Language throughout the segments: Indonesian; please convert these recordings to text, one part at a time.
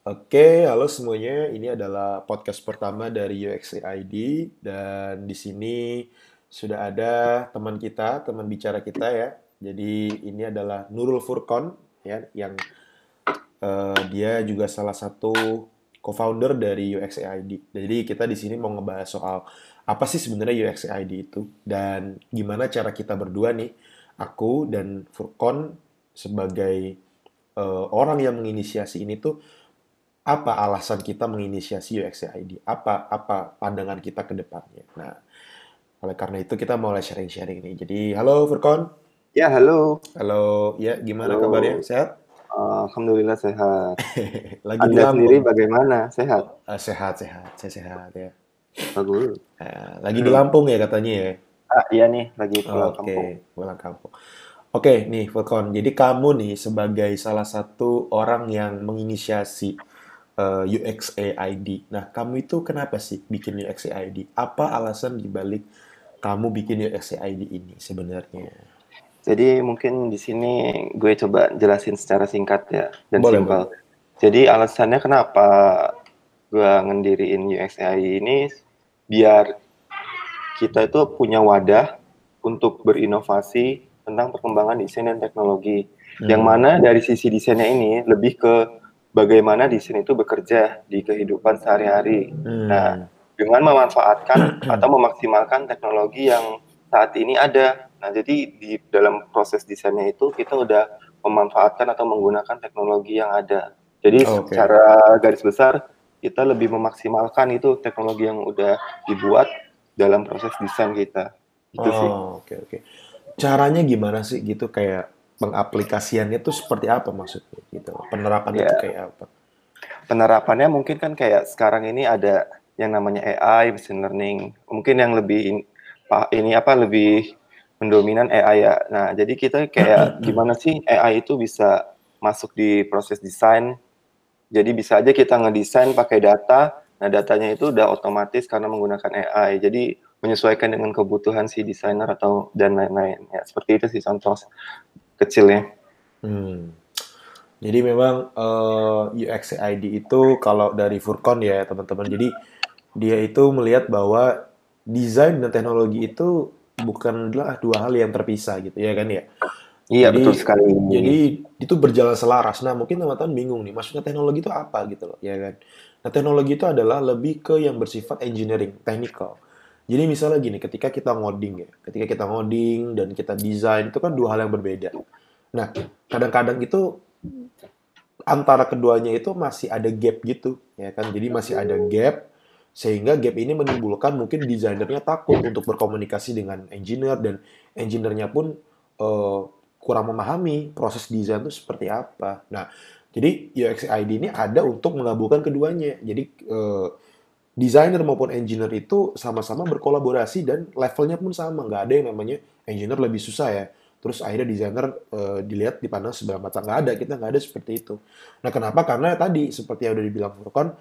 Oke, halo semuanya. Ini adalah podcast pertama dari UXAID dan di sini sudah ada teman kita, teman bicara kita ya. Jadi ini adalah Nurul Furkon ya yang uh, dia juga salah satu co-founder dari UXAID. Jadi kita di sini mau ngebahas soal apa sih sebenarnya UXAID itu dan gimana cara kita berdua nih, aku dan Furkon sebagai uh, orang yang menginisiasi ini tuh apa alasan kita menginisiasi UXID? Apa apa pandangan kita ke depannya? Nah, oleh karena itu kita mulai sharing-sharing ini. Jadi, halo Furkon. Ya, halo. Halo, ya gimana halo. kabarnya? Sehat? Alhamdulillah sehat. Lagi Anda di sendiri bagaimana? Sehat? Uh, sehat, sehat. Saya sehat ya. Bagus. Uh, lagi hmm. di Lampung ya katanya ya? Ah, iya nih, lagi pulang oh, kampung. Oke, pulang kampung. Oke, nih Furkon. Jadi kamu nih sebagai salah satu orang yang menginisiasi uh, eh, UXAID. Nah, kamu itu kenapa sih bikin UXAID? Apa alasan dibalik kamu bikin UXAID ini sebenarnya? Jadi mungkin di sini gue coba jelasin secara singkat ya dan boleh, simpel. Boleh. Jadi alasannya kenapa gue ngendiriin UXAI ini biar kita itu punya wadah untuk berinovasi tentang perkembangan desain dan teknologi. Hmm. Yang mana dari sisi desainnya ini lebih ke bagaimana desain itu bekerja di kehidupan sehari-hari. Hmm. Nah, dengan memanfaatkan atau memaksimalkan teknologi yang saat ini ada Nah, jadi di dalam proses desainnya itu kita udah memanfaatkan atau menggunakan teknologi yang ada. Jadi okay. secara garis besar kita lebih memaksimalkan itu teknologi yang udah dibuat dalam proses desain kita. Itu oh, sih. Oke, okay, oke. Okay. Caranya gimana sih gitu kayak pengaplikasiannya itu seperti apa maksudnya gitu. Penerapannya yeah. itu kayak apa? Penerapannya mungkin kan kayak sekarang ini ada yang namanya AI, machine learning. Mungkin yang lebih ini apa lebih mendominan AI ya. Nah, jadi kita kayak gimana sih AI itu bisa masuk di proses desain. Jadi bisa aja kita ngedesain pakai data. Nah, datanya itu udah otomatis karena menggunakan AI. Jadi menyesuaikan dengan kebutuhan si desainer atau dan lain-lain. Ya, seperti itu sih contoh kecilnya. Hmm. Jadi memang uh, eh, UX ID itu kalau dari Furcon ya teman-teman. Jadi dia itu melihat bahwa desain dan teknologi itu bukanlah dua hal yang terpisah gitu ya kan ya. Iya jadi, betul sekali. Jadi itu berjalan selaras. Nah mungkin teman-teman bingung nih, maksudnya teknologi itu apa gitu loh, ya kan? Nah teknologi itu adalah lebih ke yang bersifat engineering, technical. Jadi misalnya gini, ketika kita ngoding ya, ketika kita ngoding dan kita desain itu kan dua hal yang berbeda. Nah kadang-kadang itu antara keduanya itu masih ada gap gitu, ya kan? Jadi masih ada gap sehingga gap ini menimbulkan mungkin desainernya takut untuk berkomunikasi dengan engineer dan engineernya pun uh, kurang memahami proses desain itu seperti apa. Nah, jadi UX ID ini ada untuk menggabungkan keduanya. Jadi uh, desainer maupun engineer itu sama-sama berkolaborasi dan levelnya pun sama. Nggak ada yang namanya engineer lebih susah ya. Terus akhirnya desainer uh, dilihat dipandang sebelah mata. Nggak ada, kita nggak ada seperti itu. Nah, kenapa? Karena tadi seperti yang udah dibilang Furkon, uh,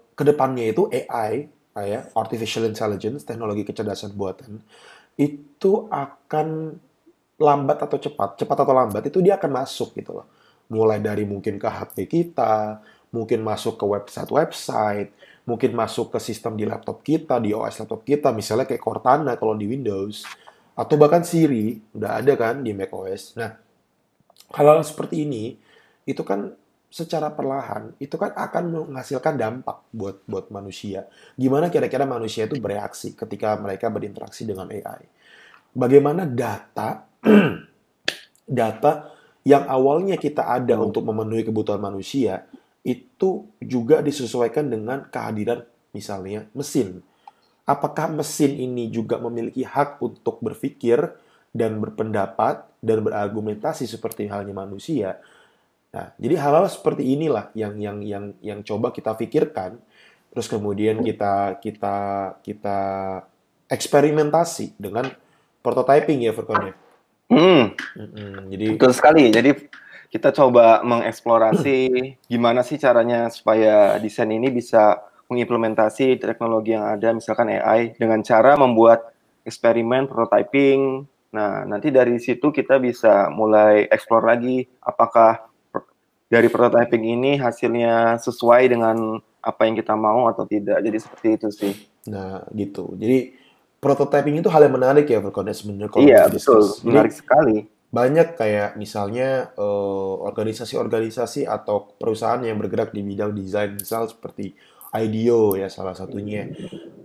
ke depannya itu AI, ya, artificial intelligence, teknologi kecerdasan buatan, itu akan lambat atau cepat, cepat atau lambat itu dia akan masuk gitu loh. Mulai dari mungkin ke HP kita, mungkin masuk ke website-website, mungkin masuk ke sistem di laptop kita, di OS laptop kita, misalnya kayak Cortana kalau di Windows, atau bahkan Siri, udah ada kan di macOS. Nah, hal-hal seperti ini, itu kan secara perlahan itu kan akan menghasilkan dampak buat buat manusia. Gimana kira-kira manusia itu bereaksi ketika mereka berinteraksi dengan AI? Bagaimana data data yang awalnya kita ada untuk memenuhi kebutuhan manusia itu juga disesuaikan dengan kehadiran misalnya mesin. Apakah mesin ini juga memiliki hak untuk berpikir dan berpendapat dan berargumentasi seperti halnya manusia? Nah, jadi hal-hal seperti inilah yang yang yang yang coba kita pikirkan, terus kemudian kita kita kita eksperimentasi dengan prototyping ya Furkon ya. Hmm. hmm Jadi betul sekali. Jadi kita coba mengeksplorasi gimana sih caranya supaya desain ini bisa mengimplementasi teknologi yang ada, misalkan AI, dengan cara membuat eksperimen prototyping. Nah, nanti dari situ kita bisa mulai eksplor lagi apakah dari prototyping ini hasilnya sesuai dengan apa yang kita mau atau tidak. Jadi seperti itu sih. Nah, gitu. Jadi prototyping itu hal yang menarik ya Verkon sebenarnya kalau Iya, betul. Jadi, Menarik sekali. Banyak kayak misalnya eh, organisasi-organisasi atau perusahaan yang bergerak di bidang desain misal seperti IDEO ya salah satunya.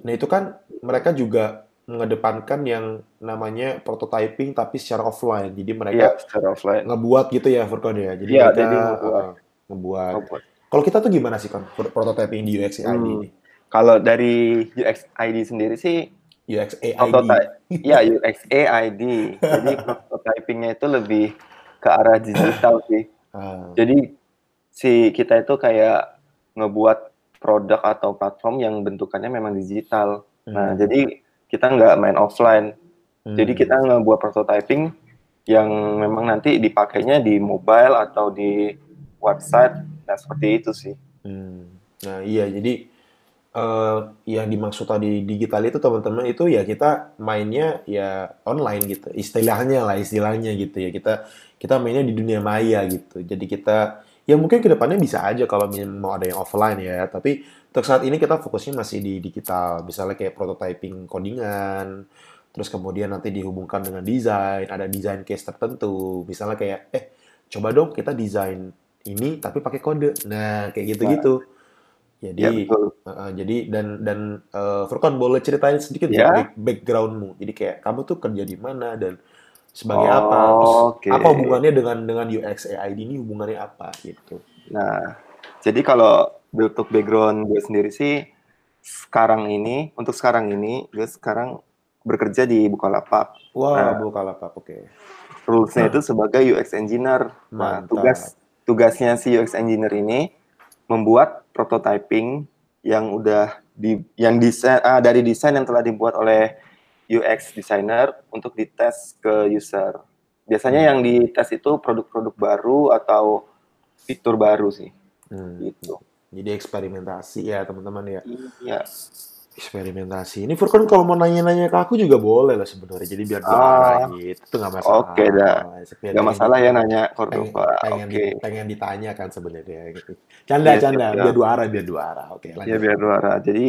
Nah itu kan mereka juga mengedepankan yang namanya prototyping tapi secara offline. Jadi mereka secara offline. ngebuat gitu ya Furkon ya. Jadi Iya, mereka jadi ngebuat. eh, ngebuat. Buat. Kalau kita tuh gimana sih kan prototyping di UX AI Hmm. ini? Kalau dari UX ID sendiri sih UX AI prototype, ya UX AID. Jadi prototypingnya itu lebih ke arah digital sih. Ah, Jadi si kita itu kayak ngebuat produk atau platform yang bentukannya memang digital. Nah, hmm, jadi kita nggak main offline. hmm, Jadi kita ngebuat prototyping yang memang nanti dipakainya di mobile atau di website. Nah, seperti itu sih. hmm. Nah iya jadi eh, yang dimaksud tadi digital itu teman-teman itu ya kita mainnya ya online gitu. Istilahnya lah istilahnya gitu ya. Kita kita mainnya di dunia maya gitu. Jadi kita ya mungkin ke depannya bisa aja kalau mau ada yang offline ya. Tapi untuk saat ini kita fokusnya masih di digital. Misalnya kayak prototyping codingan terus kemudian nanti dihubungkan dengan desain ada desain case tertentu. Misalnya kayak eh coba dong kita desain ini tapi pakai kode. Nah kayak gitu-gitu jadi Ya, betul. Heeh, jadi dan dan eh, Furkan boleh ceritain sedikit Ya. back- backgroundmu. Jadi kayak kamu tuh kerja di mana dan sebagai Oh, apa? Terus oke. apa hubungannya dengan dengan UX AID ini hubungannya apa gitu? Nah, jadi kalau untuk background gue sendiri sih, sekarang ini, untuk sekarang ini, gue sekarang bekerja di Bukalapak. Wah, Nah. Bukalapak, oke. Rules-nya itu sebagai UX engineer. Nah, tugas tugasnya si UX engineer ini membuat prototyping yang udah di yang desain ah, dari desain yang telah dibuat oleh UX designer untuk dites ke user. Biasanya Hmm. yang dites itu produk-produk baru atau fitur baru sih, Hmm. gitu. Jadi eksperimentasi ya teman-teman ya. Iya. Eksperimentasi. Ini Furkan kalau mau nanya-nanya ke aku juga boleh lah sebenarnya. Jadi biar dia Ah, gitu. Itu nggak masalah. Oke dah. Biar Gak pengen masalah ya nanya pengen, Cordova. pengen, Oke. di- pengen ditanya kan sebenarnya gitu. Canda, Iya, canda. siap, Biar dua arah, biar dua arah. Oke, Ya lanjut. biar dua arah. Jadi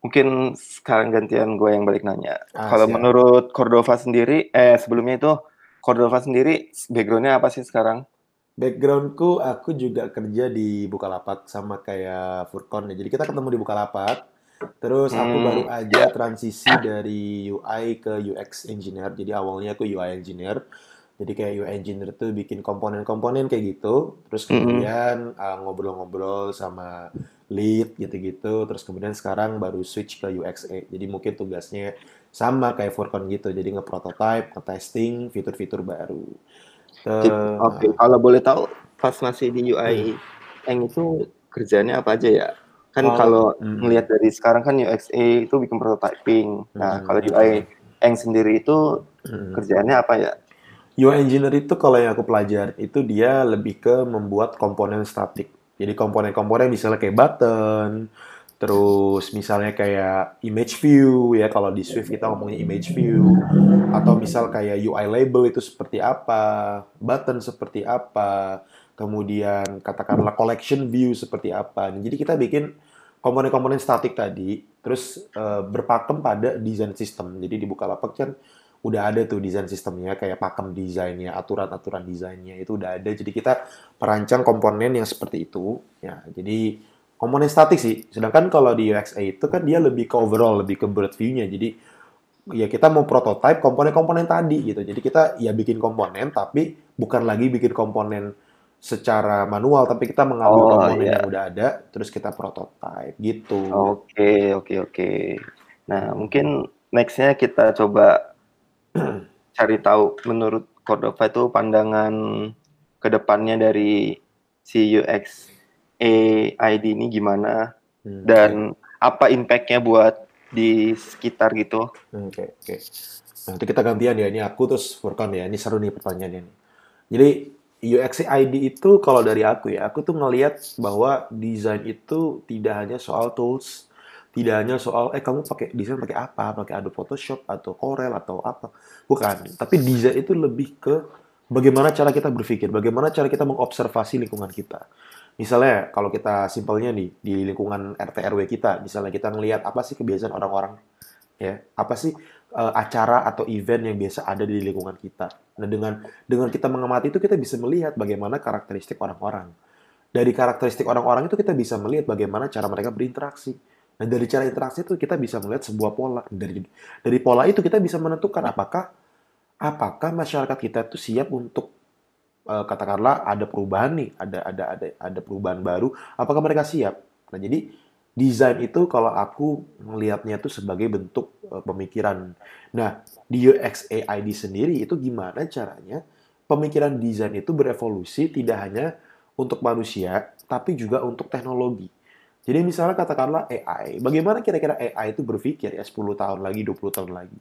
mungkin sekarang gantian gue yang balik nanya. Ah, Kalau siap. menurut Cordova sendiri, eh sebelumnya itu Cordova sendiri backgroundnya apa sih sekarang? Backgroundku, aku juga kerja di Bukalapak sama kayak Furkon ya. Jadi kita ketemu di Bukalapak. Terus aku Hmm. baru aja transisi dari UI ke UX engineer. Jadi awalnya aku UI engineer. Jadi kayak UI engineer tuh bikin komponen-komponen kayak gitu. Terus Mm-mm. kemudian uh, ngobrol-ngobrol sama lead gitu-gitu. Terus kemudian sekarang baru switch ke UXA. Jadi mungkin tugasnya sama kayak Furkon gitu. Jadi nge-prototype, nge-testing fitur-fitur baru. Oke, kalau boleh tahu pas masih di UI Eng itu kerjanya apa aja ya? Kan Kalau- kalau Hmm. ngelihat dari sekarang kan UXA itu bikin prototyping. Nah, Hmm. kalau UI Eng sendiri itu Hmm. kerjaannya apa ya? UI engineer itu kalau yang aku pelajari itu dia lebih ke membuat komponen statik. Jadi komponen-komponen misalnya kayak button, terus misalnya kayak image view ya kalau di Swift kita ngomongin image view atau misal kayak UI label itu seperti apa, button seperti apa, kemudian katakanlah collection view seperti apa. Jadi kita bikin komponen-komponen statik tadi terus eh, berpakem pada desain sistem. Jadi di Bukalapak kan udah ada tuh desain sistemnya kayak pakem desainnya aturan-aturan desainnya itu udah ada. Jadi kita perancang komponen yang seperti itu ya. Jadi komponen statik sih. Sedangkan kalau di UXA itu kan dia lebih ke overall lebih ke bird view-nya. Jadi ya kita mau prototype komponen-komponen tadi gitu. Jadi kita ya bikin komponen tapi bukan lagi bikin komponen secara manual tapi kita mengambil Oh, komponen iya. yang udah ada terus kita prototype gitu Oke, oke, oke. Nah, mungkin nextnya kita coba cari tahu menurut Cordova itu pandangan ke depannya dari si UX AID ini gimana Hmm, dan apa impact-nya buat di sekitar gitu. Oke, oke. Nah, itu kita gantian ya. Ini aku terus Furkan ya. Ini seru nih pertanyaannya. Jadi UX ID itu kalau dari aku ya, aku tuh ngelihat bahwa desain itu tidak hanya soal tools, tidak hanya soal eh kamu pakai desain pakai apa, pakai Adobe Photoshop atau Corel atau apa. Bukan, tapi desain itu lebih ke bagaimana cara kita berpikir, bagaimana cara kita mengobservasi lingkungan kita. Misalnya kalau kita simpelnya nih di lingkungan RT RW kita, misalnya kita ngelihat apa sih kebiasaan orang-orang ya, apa sih uh, acara atau event yang biasa ada di lingkungan kita. Nah, dengan dengan kita mengamati itu kita bisa melihat bagaimana karakteristik orang-orang. Dari karakteristik orang-orang itu kita bisa melihat bagaimana cara mereka berinteraksi. Nah, dari cara interaksi itu kita bisa melihat sebuah pola. Dari dari pola itu kita bisa menentukan apakah apakah masyarakat kita itu siap untuk uh, katakanlah ada perubahan nih, ada ada ada ada perubahan baru, apakah mereka siap? Nah, jadi desain itu kalau aku melihatnya itu sebagai bentuk uh, pemikiran. Nah, di UX AID sendiri itu gimana caranya pemikiran desain itu berevolusi tidak hanya untuk manusia, tapi juga untuk teknologi. Jadi misalnya katakanlah AI, bagaimana kira-kira AI itu berpikir ya 10 tahun lagi, 20 tahun lagi?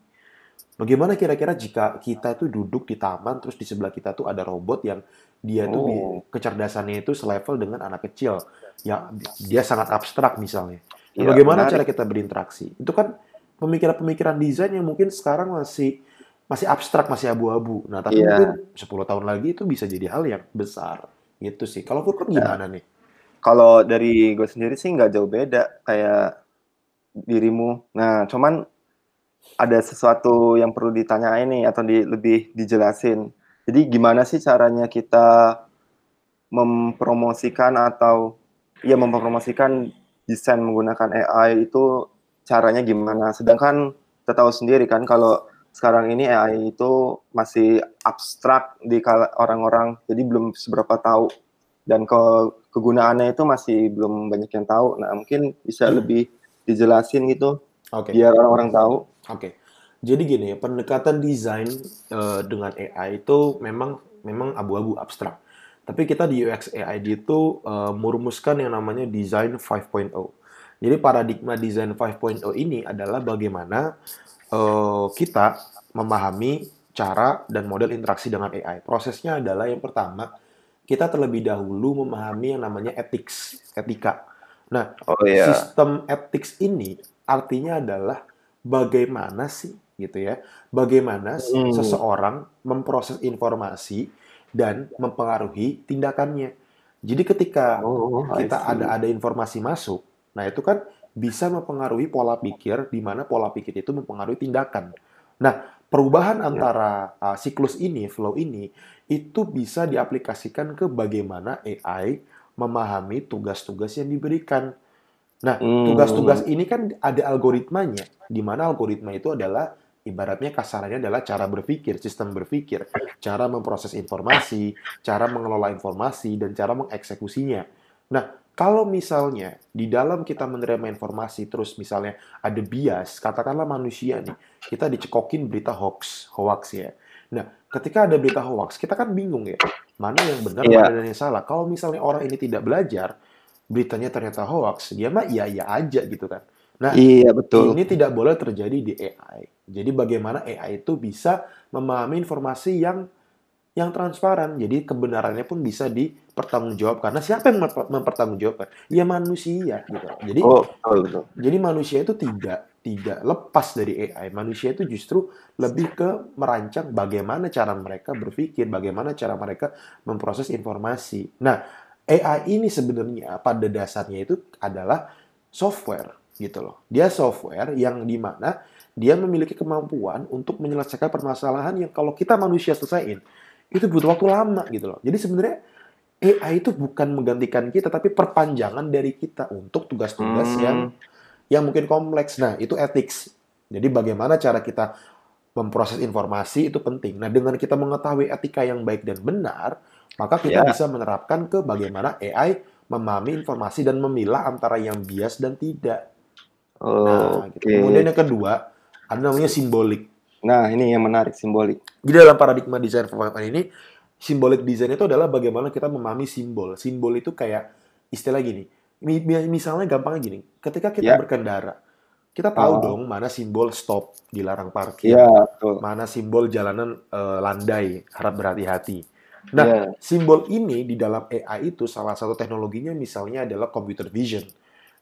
Bagaimana kira-kira jika kita itu duduk di taman terus di sebelah kita tuh ada robot yang dia tuh oh. kecerdasannya itu selevel dengan anak kecil. Ya dia sangat abstrak misalnya. Ya, bagaimana benar. cara kita berinteraksi? Itu kan pemikiran-pemikiran desain yang mungkin sekarang masih masih abstrak, masih abu-abu. Nah, tapi ya. mungkin 10 tahun lagi itu bisa jadi hal yang besar. Gitu sih. Kalau Furkon ya. gimana nih? Kalau dari gue sendiri sih nggak jauh beda kayak dirimu. Nah, cuman ada sesuatu yang perlu ditanyain nih atau di, lebih dijelasin. Jadi gimana sih caranya kita mempromosikan atau ya mempromosikan desain menggunakan AI itu caranya gimana? Sedangkan kita tahu sendiri kan kalau sekarang ini AI itu masih abstrak di orang-orang, jadi belum seberapa tahu dan ke kegunaannya itu masih belum banyak yang tahu. Nah mungkin bisa hmm. lebih dijelasin gitu, okay. biar orang-orang tahu. Oke. Jadi gini, pendekatan desain uh, dengan AI itu memang memang abu-abu abstrak. Tapi kita di UX AI itu uh, merumuskan yang namanya design 5.0. Jadi paradigma design 5.0 ini adalah bagaimana uh, kita memahami cara dan model interaksi dengan AI. Prosesnya adalah yang pertama, kita terlebih dahulu memahami yang namanya ethics, etika. Nah, oh, iya. sistem ethics ini artinya adalah bagaimana sih gitu ya, bagaimana hmm. seseorang memproses informasi dan mempengaruhi tindakannya. Jadi ketika oh, kita ada ada informasi masuk, nah itu kan bisa mempengaruhi pola pikir di mana pola pikir itu mempengaruhi tindakan. Nah, perubahan ya. antara uh, siklus ini, flow ini itu bisa diaplikasikan ke bagaimana AI memahami tugas-tugas yang diberikan. Nah, tugas-tugas hmm. ini kan ada algoritmanya, di mana algoritma itu adalah ibaratnya kasarannya adalah cara berpikir, sistem berpikir, cara memproses informasi, cara mengelola informasi, dan cara mengeksekusinya. Nah, kalau misalnya di dalam kita menerima informasi terus misalnya ada bias, katakanlah manusia nih, kita dicekokin berita hoax, hoax ya. Nah, ketika ada berita hoax, kita kan bingung ya, mana yang benar, yeah. mana yang salah. Kalau misalnya orang ini tidak belajar, beritanya ternyata hoax, dia mah iya-iya aja gitu kan. Nah, iya betul. Ini tidak boleh terjadi di AI. Jadi bagaimana AI itu bisa memahami informasi yang yang transparan. Jadi kebenarannya pun bisa dipertanggungjawabkan. Karena siapa yang mempertanggungjawabkan? Ya manusia gitu. Jadi oh, betul, betul. Jadi manusia itu tidak tidak lepas dari AI. Manusia itu justru lebih ke merancang bagaimana cara mereka berpikir, bagaimana cara mereka memproses informasi. Nah, AI ini sebenarnya pada dasarnya itu adalah software gitu loh. Dia software yang di mana dia memiliki kemampuan untuk menyelesaikan permasalahan yang kalau kita manusia selesaiin itu butuh waktu lama gitu loh. Jadi sebenarnya AI itu bukan menggantikan kita tapi perpanjangan dari kita untuk tugas-tugas hmm. yang yang mungkin kompleks. Nah, itu ethics. Jadi bagaimana cara kita memproses informasi itu penting. Nah, dengan kita mengetahui etika yang baik dan benar, maka kita yeah. bisa menerapkan ke bagaimana AI memahami informasi dan memilah antara yang bias dan tidak. Oh, nah, gitu. Kemudian yang kedua, ada namanya simbolik. Nah, ini yang menarik, simbolik. Jadi dalam paradigma desain performa ini, simbolik desain itu adalah bagaimana kita memahami simbol. Simbol itu kayak istilah gini. Misalnya gampangnya gini, ketika kita yeah. berkendara, kita tahu oh. dong mana simbol stop dilarang parkir, yeah, mana simbol jalanan uh, landai harap berhati-hati. Nah, yeah. simbol ini di dalam AI itu salah satu teknologinya misalnya adalah computer vision.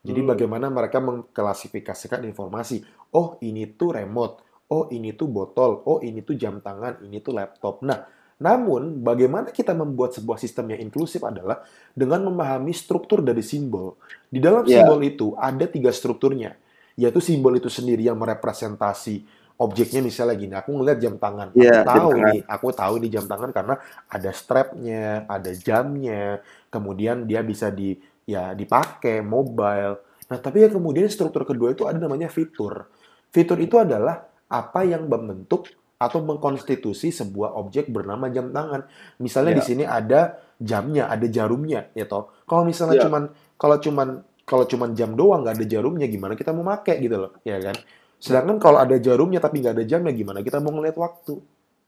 Jadi hmm. bagaimana mereka mengklasifikasikan informasi. Oh, ini tuh remote. Oh, ini tuh botol. Oh, ini tuh jam tangan. Ini tuh laptop. Nah, Namun, bagaimana kita membuat sebuah sistem yang inklusif adalah dengan memahami struktur dari simbol. Di dalam Iya. simbol itu ada tiga strukturnya, yaitu simbol itu sendiri yang merepresentasi objeknya misalnya gini, aku ngeliat jam tangan, Iya, aku jam tahu tangan. nih, aku tahu ini jam tangan karena ada strapnya, ada jamnya, kemudian dia bisa di ya dipakai mobile. Nah, tapi yang kemudian struktur kedua itu ada namanya fitur. Fitur itu adalah apa yang membentuk atau mengkonstitusi sebuah objek bernama jam tangan. Misalnya Iya. di sini ada jamnya, ada jarumnya, ya toh. Kalau misalnya Iya. cuman kalau cuman kalau cuman jam doang nggak ada jarumnya, gimana kita mau pakai gitu loh, ya kan? Sedangkan kalau ada jarumnya tapi nggak ada jamnya, gimana kita mau ngeliat waktu?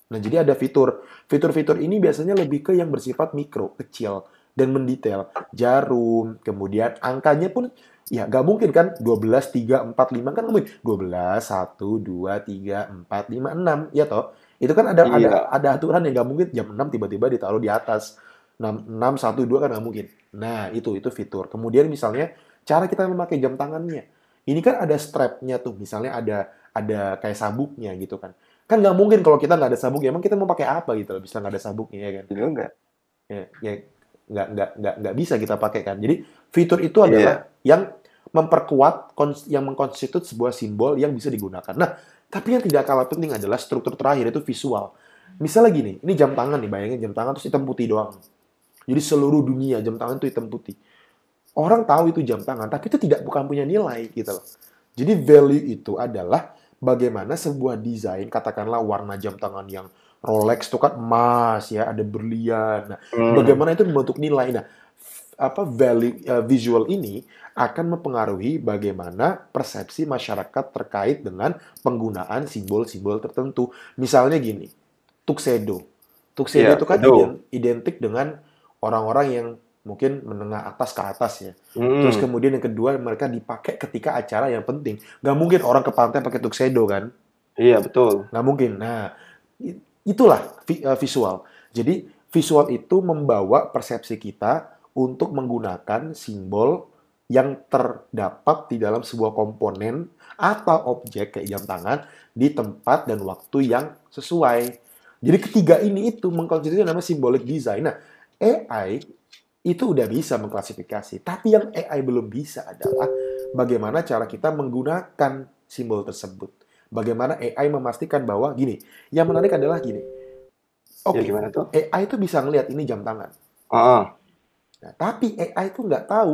Nah, jadi ada fitur. Fitur-fitur ini biasanya lebih ke yang bersifat mikro, kecil, dan mendetail. Jarum, kemudian angkanya pun ya nggak mungkin kan 12, 3, 4, 5 kan mungkin. 12, 1, 2, 3, 4, 5, 6, ya toh? Itu kan ada ada Iya. ada aturan yang nggak mungkin jam 6 tiba-tiba ditaruh di atas. 6, 6, 1, 2 kan nggak mungkin. Nah, itu itu fitur. Kemudian misalnya cara kita memakai jam tangannya. Ini kan ada strapnya tuh, misalnya ada ada kayak sabuknya gitu kan. Kan nggak mungkin kalau kita nggak ada sabuk, ya emang kita mau pakai apa gitu loh, bisa nggak ada sabuknya ya kan? Juga. Ya, ya nggak nggak nggak nggak bisa kita pakai kan. Jadi fitur itu adalah yang memperkuat yang mengkonstitut sebuah simbol yang bisa digunakan. Nah, tapi yang tidak kalah penting adalah struktur terakhir itu visual. Misalnya gini, ini jam tangan nih, bayangin jam tangan terus hitam putih doang. Jadi seluruh dunia jam tangan itu hitam putih. Orang tahu itu jam tangan, tapi itu tidak bukan punya nilai gitu loh. Jadi value itu adalah bagaimana sebuah desain, katakanlah warna jam tangan yang Rolex itu kan emas ya, ada berlian. Nah, Hmm. bagaimana itu membentuk nilai. Nah, apa value uh, visual ini akan mempengaruhi bagaimana persepsi masyarakat terkait dengan penggunaan simbol-simbol tertentu. Misalnya gini, tuxedo. Tuxedo Iya, itu kan identik dengan orang-orang yang mungkin menengah atas ke atas ya. Hmm. Terus kemudian yang kedua mereka dipakai ketika acara yang penting. Gak mungkin orang ke pantai pakai tuxedo kan? Iya, betul. nggak mungkin. Nah, itulah eh, visual. Jadi visual itu membawa persepsi kita untuk menggunakan simbol yang terdapat di dalam sebuah komponen atau objek kayak jam tangan di tempat dan waktu yang sesuai. Jadi ketiga ini itu mengkonstitusi nama symbolic design. Nah, AI itu udah bisa mengklasifikasi, tapi yang AI belum bisa adalah bagaimana cara kita menggunakan simbol tersebut. Bagaimana AI memastikan bahwa gini, yang menarik adalah gini. Oke, Ya gimana tuh? AI itu bisa ngelihat ini jam tangan. Ah, Nah, tapi AI itu nggak tahu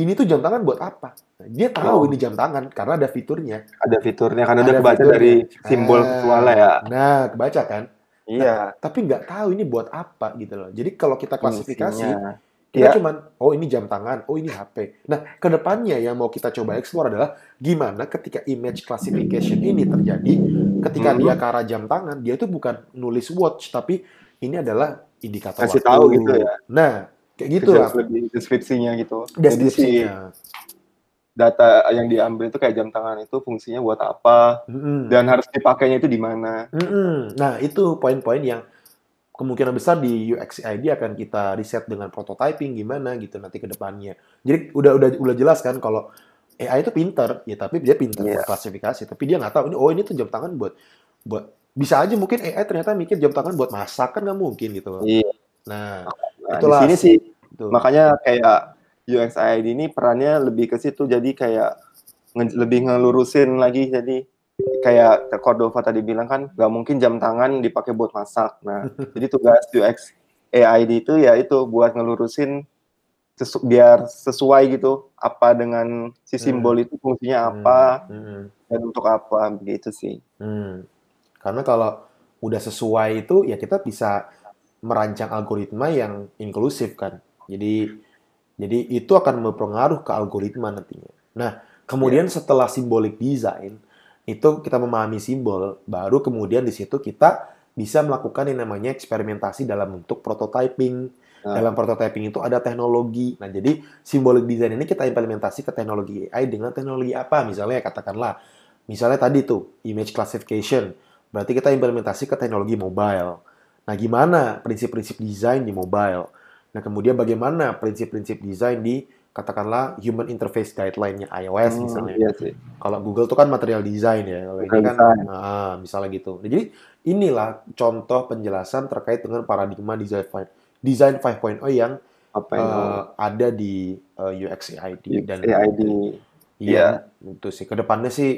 ini tuh jam tangan buat apa. Nah, dia tahu Oh. ini jam tangan karena ada fiturnya. ada fiturnya karena udah Ada kebaca fiturnya. dari simbol Ah, visualnya ya. Nah, kebaca kan? Iya. Tapi nggak tahu ini buat apa gitu loh. Jadi kalau kita klasifikasi, Fungsinya. kita Iya. cuman, oh ini jam tangan, oh ini HP. Nah, ke depannya yang mau kita coba explore adalah gimana ketika image classification ini terjadi, ketika Hmm. dia ke arah jam tangan, dia itu bukan nulis watch, tapi ini adalah indikator Kasih waktu. tahu gitu ya. Nah, kayak gitu lah Lebih deskripsinya gitu. Jadi si deskripsinya. Data yang diambil itu kayak jam tangan itu fungsinya buat apa Mm-mm. dan harus dipakainya itu di mana. Mm-mm. Nah, itu poin-poin yang kemungkinan besar di UX ID akan kita riset dengan prototyping gimana gitu nanti ke depannya. Jadi udah udah udah jelas kan kalau AI itu pinter, ya tapi dia pinter buat klasifikasi, tapi dia nggak tahu ini oh ini tuh jam tangan buat buat bisa aja mungkin AI ternyata mikir jam tangan buat masak kan nggak mungkin gitu. Iya. Nah, Nah, Itulah di sini sih itu. makanya kayak UX ID ini perannya lebih ke situ jadi kayak nge- lebih ngelurusin lagi jadi kayak Cordova tadi bilang kan nggak mungkin jam tangan dipakai buat masak. Nah, jadi tugas UX AID itu ya itu buat ngelurusin sesu- biar sesuai gitu apa dengan si Hmm. simbol itu fungsinya Hmm, apa hmm, dan untuk apa begitu sih. hmm. Karena kalau udah sesuai itu ya kita bisa merancang algoritma yang inklusif kan. Jadi jadi itu akan berpengaruh ke algoritma nantinya. Nah, kemudian setelah symbolic design itu kita memahami simbol, baru kemudian di situ kita bisa melakukan yang namanya eksperimentasi dalam bentuk prototyping. Nah. Dalam prototyping itu ada teknologi. Nah, jadi symbolic design ini kita implementasi ke teknologi AI dengan teknologi apa? Misalnya katakanlah, misalnya tadi tuh image classification. Berarti kita implementasi ke teknologi mobile. Nah, gimana prinsip-prinsip desain di mobile? Nah, kemudian bagaimana prinsip-prinsip desain di katakanlah human interface guideline-nya iOS Hmm, misalnya. iya sih. Kalau Google tuh kan material design ya. Kalau ini kan design. ah, misalnya gitu. Nah, jadi inilah contoh penjelasan terkait dengan paradigma design design 5.0 yang Apa yang eh, ada di eh, UX AID dan AID? iya itu sih ke depannya sih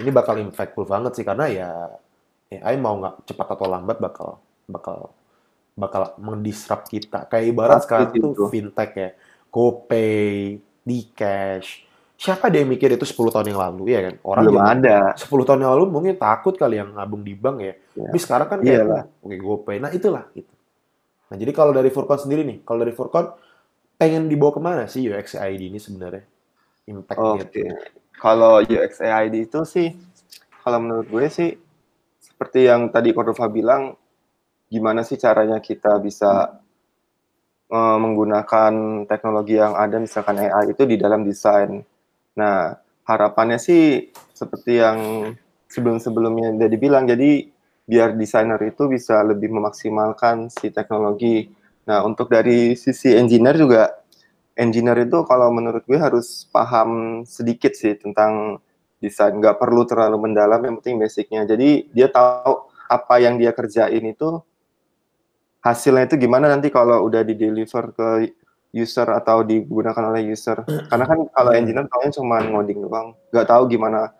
ini bakal impactful banget sih karena ya AI mau nggak cepat atau lambat bakal bakal bakal mendisrupt kita. Kayak ibarat Pasti sekarang sih tuh itu. fintech ya, GoPay, Dcash. Siapa dia yang mikir itu 10 tahun yang lalu ya kan? Orang Belum ada. 10 tahun yang lalu mungkin takut kali yang ngabung di bank ya. Ya. Tapi sekarang kan kayak Iyalah. "Oh, oke GoPay. Nah, itulah gitu. Nah, jadi kalau dari Furcon sendiri nih, kalau dari Furcon pengen dibawa ke mana sih UX ID ini sebenarnya? Impact-nya Oke. Kalau UX AID itu sih, kalau menurut gue sih, seperti yang tadi Cordova bilang, gimana sih caranya kita bisa eh, menggunakan teknologi yang ada, misalkan AI itu di dalam desain. Nah, harapannya sih seperti yang sebelum-sebelumnya udah dibilang, jadi biar desainer itu bisa lebih memaksimalkan si teknologi. Nah, untuk dari sisi engineer juga, engineer itu kalau menurut gue harus paham sedikit sih tentang desain, nggak perlu terlalu mendalam, yang penting basicnya. Jadi dia tahu apa yang dia kerjain itu hasilnya itu gimana nanti kalau udah di deliver ke user atau digunakan oleh user. Karena kan kalau engineer taunya cuma ngoding doang, nggak tahu gimana.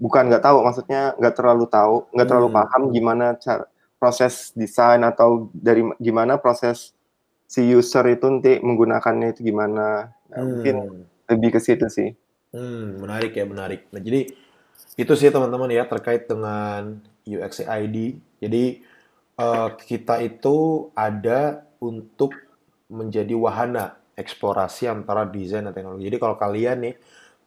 Bukan nggak tahu, maksudnya nggak terlalu tahu, nggak terlalu Hmm. paham gimana cara proses desain atau dari gimana proses si user itu nanti menggunakannya itu gimana. Nah, Mungkin Hmm. lebih ke situ sih. Hmm, menarik ya, menarik. Nah, jadi itu sih teman-teman ya terkait dengan UX ID. Jadi eh, kita itu ada untuk menjadi wahana eksplorasi antara desain dan teknologi. Jadi kalau kalian nih,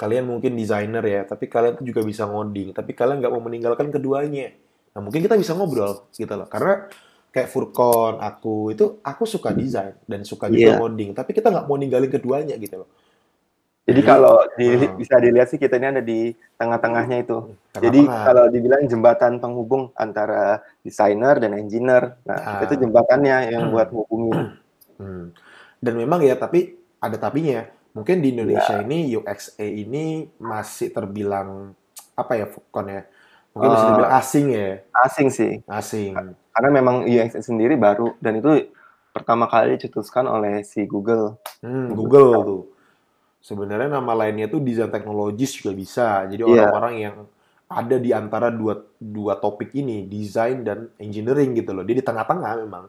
kalian mungkin desainer ya, tapi kalian tuh juga bisa ngoding, tapi kalian nggak mau meninggalkan keduanya. Nah, mungkin kita bisa ngobrol gitu loh. Karena kayak Furkon, aku itu aku suka desain dan suka juga Iya. ngoding, tapi kita nggak mau ninggalin keduanya gitu loh. Jadi kalau di- ah. bisa dilihat sih kita ini ada di tengah-tengahnya itu. Tengah-tengah. Jadi kalau dibilang jembatan penghubung antara desainer dan engineer, Ah. nah itu jembatannya yang buat hubungin. Hmm. Dan memang ya, tapi ada tapinya. Mungkin di Indonesia Iya. ini UXA ini masih terbilang apa ya, Fukon ya? Mungkin masih Eh, terbilang asing ya, Asing sih, asing. karena memang UX sendiri baru dan itu pertama kali dicetuskan oleh si Google. Hmm, Google tuh. Sebenarnya nama lainnya tuh desain teknologis juga bisa. Jadi Iya. orang-orang yang ada di antara dua dua topik ini, desain dan engineering gitu loh. Dia di tengah-tengah memang.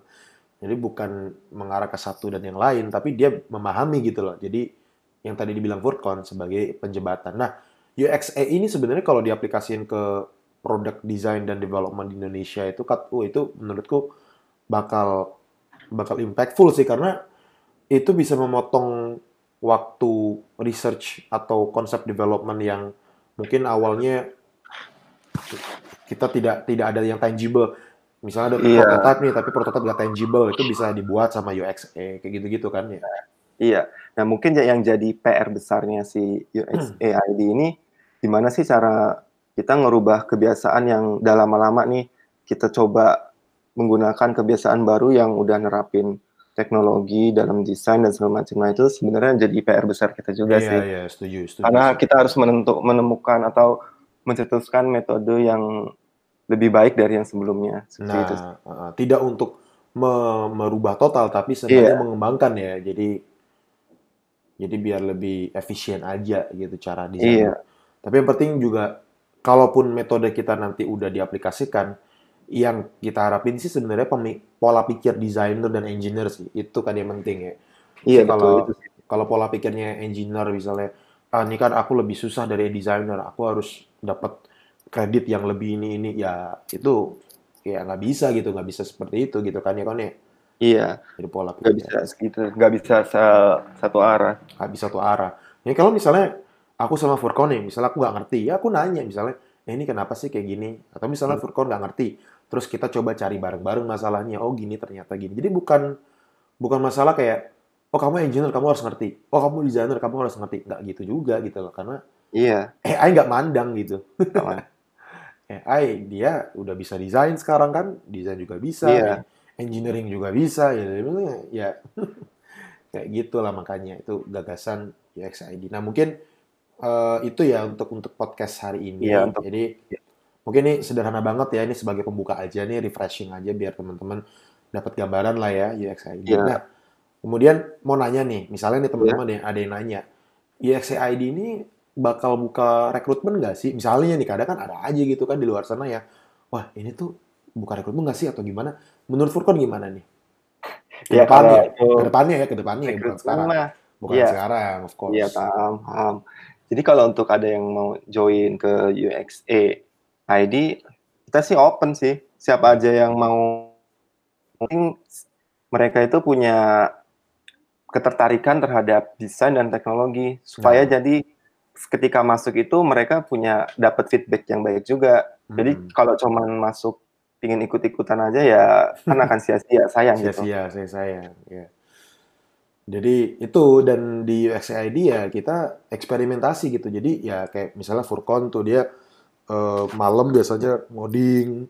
Jadi bukan mengarah ke satu dan yang lain, tapi dia memahami gitu loh. Jadi yang tadi dibilang Furcon sebagai penjembatan. Nah, UXA ini sebenarnya kalau diaplikasikan ke produk design dan development di Indonesia itu kat- oh, itu menurutku bakal bakal impactful sih karena itu bisa memotong waktu research atau konsep development yang mungkin awalnya kita tidak tidak ada yang tangible. Misalnya ada Iya. prototype nih, tapi prototype nggak tangible, itu bisa dibuat sama UXA kayak gitu-gitu kan ya. Iya. Nah, mungkin yang jadi PR besarnya si UX AID ini gimana sih cara kita ngerubah kebiasaan yang udah lama-lama nih kita coba menggunakan kebiasaan baru yang udah nerapin teknologi dalam desain dan segala macam. Nah, itu sebenarnya jadi PR besar kita juga Iya, sih. iya, setuju, setuju. Karena kita harus menentu, menemukan atau mencetuskan metode yang lebih baik dari yang sebelumnya. Itu. Nah, uh, tidak untuk me- merubah total, tapi sebenarnya Iya. mengembangkan ya. Jadi jadi biar lebih efisien aja gitu cara Iya. desain. Tapi yang penting juga, kalaupun metode kita nanti udah diaplikasikan, yang kita harapin sih sebenarnya pola pikir desainer dan engineer sih. Itu kan yang penting ya. Iya, kalau kalau pola pikirnya engineer misalnya, ah ini kan aku lebih susah dari desainer, aku harus dapat kredit yang lebih ini ini ya itu ya nggak bisa gitu, nggak bisa seperti itu gitu kan ya kan ya. Iya, Jadi pola nggak pikir bisa segitu, nggak bisa se- satu arah. nggak bisa satu arah. Ya kalau misalnya aku sama Furkon nih, misalnya aku nggak ngerti, ya aku nanya misalnya, eh, ini kenapa sih kayak gini? Atau misalnya Furkon nggak ngerti, terus kita coba cari bareng-bareng masalahnya. Oh gini ternyata gini. Jadi bukan bukan masalah kayak, oh kamu engineer kamu harus ngerti, oh kamu desainer kamu harus ngerti. Nggak gitu juga gitu loh, karena Iya, AI nggak mandang gitu. AI dia udah bisa desain sekarang kan, desain juga bisa, Iya. engineering juga bisa, ya, ya kayak gitulah makanya itu gagasan UXID. Nah mungkin uh, itu ya untuk untuk podcast hari ini. Iya, untuk- Jadi mungkin ini sederhana banget ya ini sebagai pembuka aja nih refreshing aja biar teman-teman dapat gambaran lah ya UXID. Iya. Nah kemudian mau nanya nih, misalnya nih teman-teman ada yang- ada yang nanya UXID ini bakal buka rekrutmen nggak sih? Misalnya nih kadang kan ada aja gitu kan di luar sana ya, wah ini tuh buka rekrutmen nggak sih atau gimana? Menurut Furkon gimana nih? Ya, Ke depannya, kalau- ke depannya ya, ke depannya ya, bukan sekarang. mah Bukan Iya. sekarang, of course. Iya paham, paham. Jadi kalau untuk ada yang mau join ke UXA ID, kita sih open sih. Siapa aja yang mau, mungkin mereka itu punya ketertarikan terhadap desain dan teknologi supaya Nah. jadi ketika masuk itu mereka punya dapat feedback yang baik juga. Jadi Hmm. kalau cuman masuk ingin ikut-ikutan aja ya kan akan sia-sia sayang gitu. sia-sia saya sayang ya jadi itu dan di UXID ya kita eksperimentasi gitu jadi ya kayak misalnya Furkon tuh dia eh, malam biasanya ngoding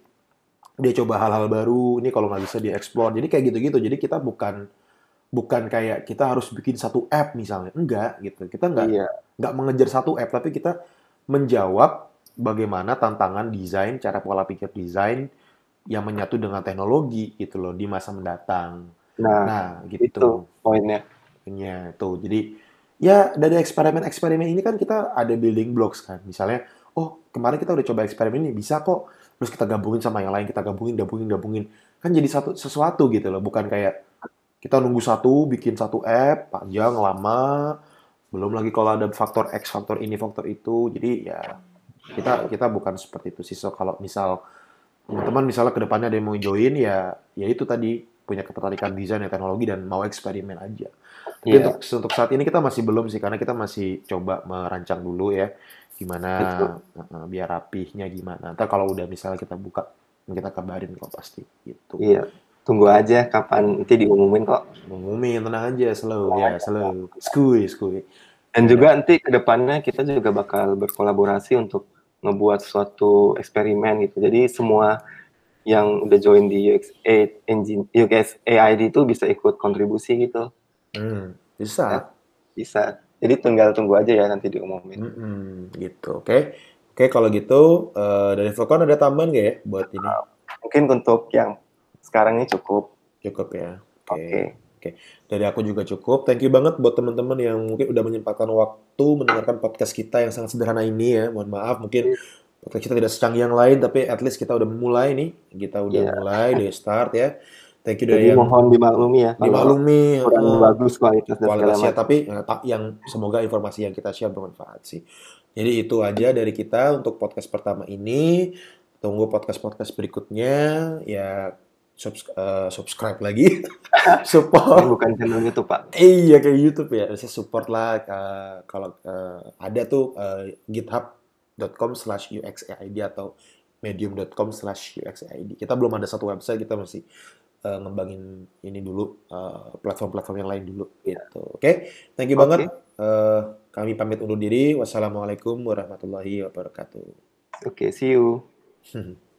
dia coba hal-hal baru ini kalau nggak bisa dieksplor jadi kayak gitu-gitu. Jadi kita bukan bukan kayak kita harus bikin satu app misalnya. Enggak gitu. Kita nggak Iya, nggak mengejar satu app tapi kita menjawab bagaimana tantangan desain cara pola pikir desain yang menyatu dengan teknologi gitu loh di masa mendatang. Nah nah itu gitu poinnya. Nya tuh. Jadi ya dari eksperimen-eksperimen ini kan kita ada building blocks kan. Misalnya oh kemarin kita udah coba eksperimen ini bisa kok. Terus kita gabungin sama yang lain kita gabungin gabungin gabungin. Kan jadi satu sesuatu gitu loh bukan kayak kita nunggu satu bikin satu app panjang lama. Belum lagi kalau ada faktor X faktor ini faktor itu. Jadi ya kita kita bukan seperti itu sih. So kalau misal teman-teman misalnya ke depannya ada yang mau join ya ya itu tadi punya ketertarikan desain dan teknologi dan mau eksperimen aja. Tapi Iya. untuk untuk saat ini kita masih belum sih karena kita masih coba merancang dulu ya gimana uh, biar rapihnya gimana. Ntar kalau udah misalnya kita buka kita kabarin kok pasti gitu. Iya, tunggu aja kapan nanti diumumin kok. Ngumumin tenang aja slow ya slow. Skuy skuy. Dan juga nanti ke depannya kita juga bakal berkolaborasi untuk ngebuat suatu eksperimen gitu. Jadi semua yang udah join di UXA engine UX AID itu bisa ikut kontribusi gitu. Hmm, bisa. Bisa. Jadi tinggal tunggu aja ya nanti diumumin. Mm-mm, gitu. Oke. Oke kalau gitu eh, dari Furkon ada tambahan nggak ya buat ini? Mungkin untuk yang sekarang ini cukup. Cukup ya. Oke. Dari aku juga cukup. Thank you banget buat teman-teman yang mungkin udah menyempatkan waktu mendengarkan podcast kita yang sangat sederhana ini ya. Mohon maaf mungkin podcast kita tidak secanggih yang lain tapi at least kita udah mulai nih. Kita udah Iya. mulai dari start ya. Thank you Jadi mohon dimaklumi ya dimaklumi kurang eh, bagus kualitas dan kualitasnya tapi tak- yang semoga informasi yang kita share bermanfaat sih. Jadi itu aja dari kita untuk podcast pertama ini. Tunggu podcast-podcast berikutnya ya subs- eh, subscribe lagi. Support Ini bukan channel YouTube, Pak. Iya kayak YouTube ya, saya support lah eh, kalau eh, ada tuh eh, github.com slash uxaid atau medium.com slash uxaid. Kita belum ada satu website, kita masih eh, ngembangin ini dulu, eh, platform-platform yang lain dulu gitu. Oke, thank you Oke. banget. Eh, kami pamit undur diri. Wassalamualaikum warahmatullahi wabarakatuh. Oke, see you.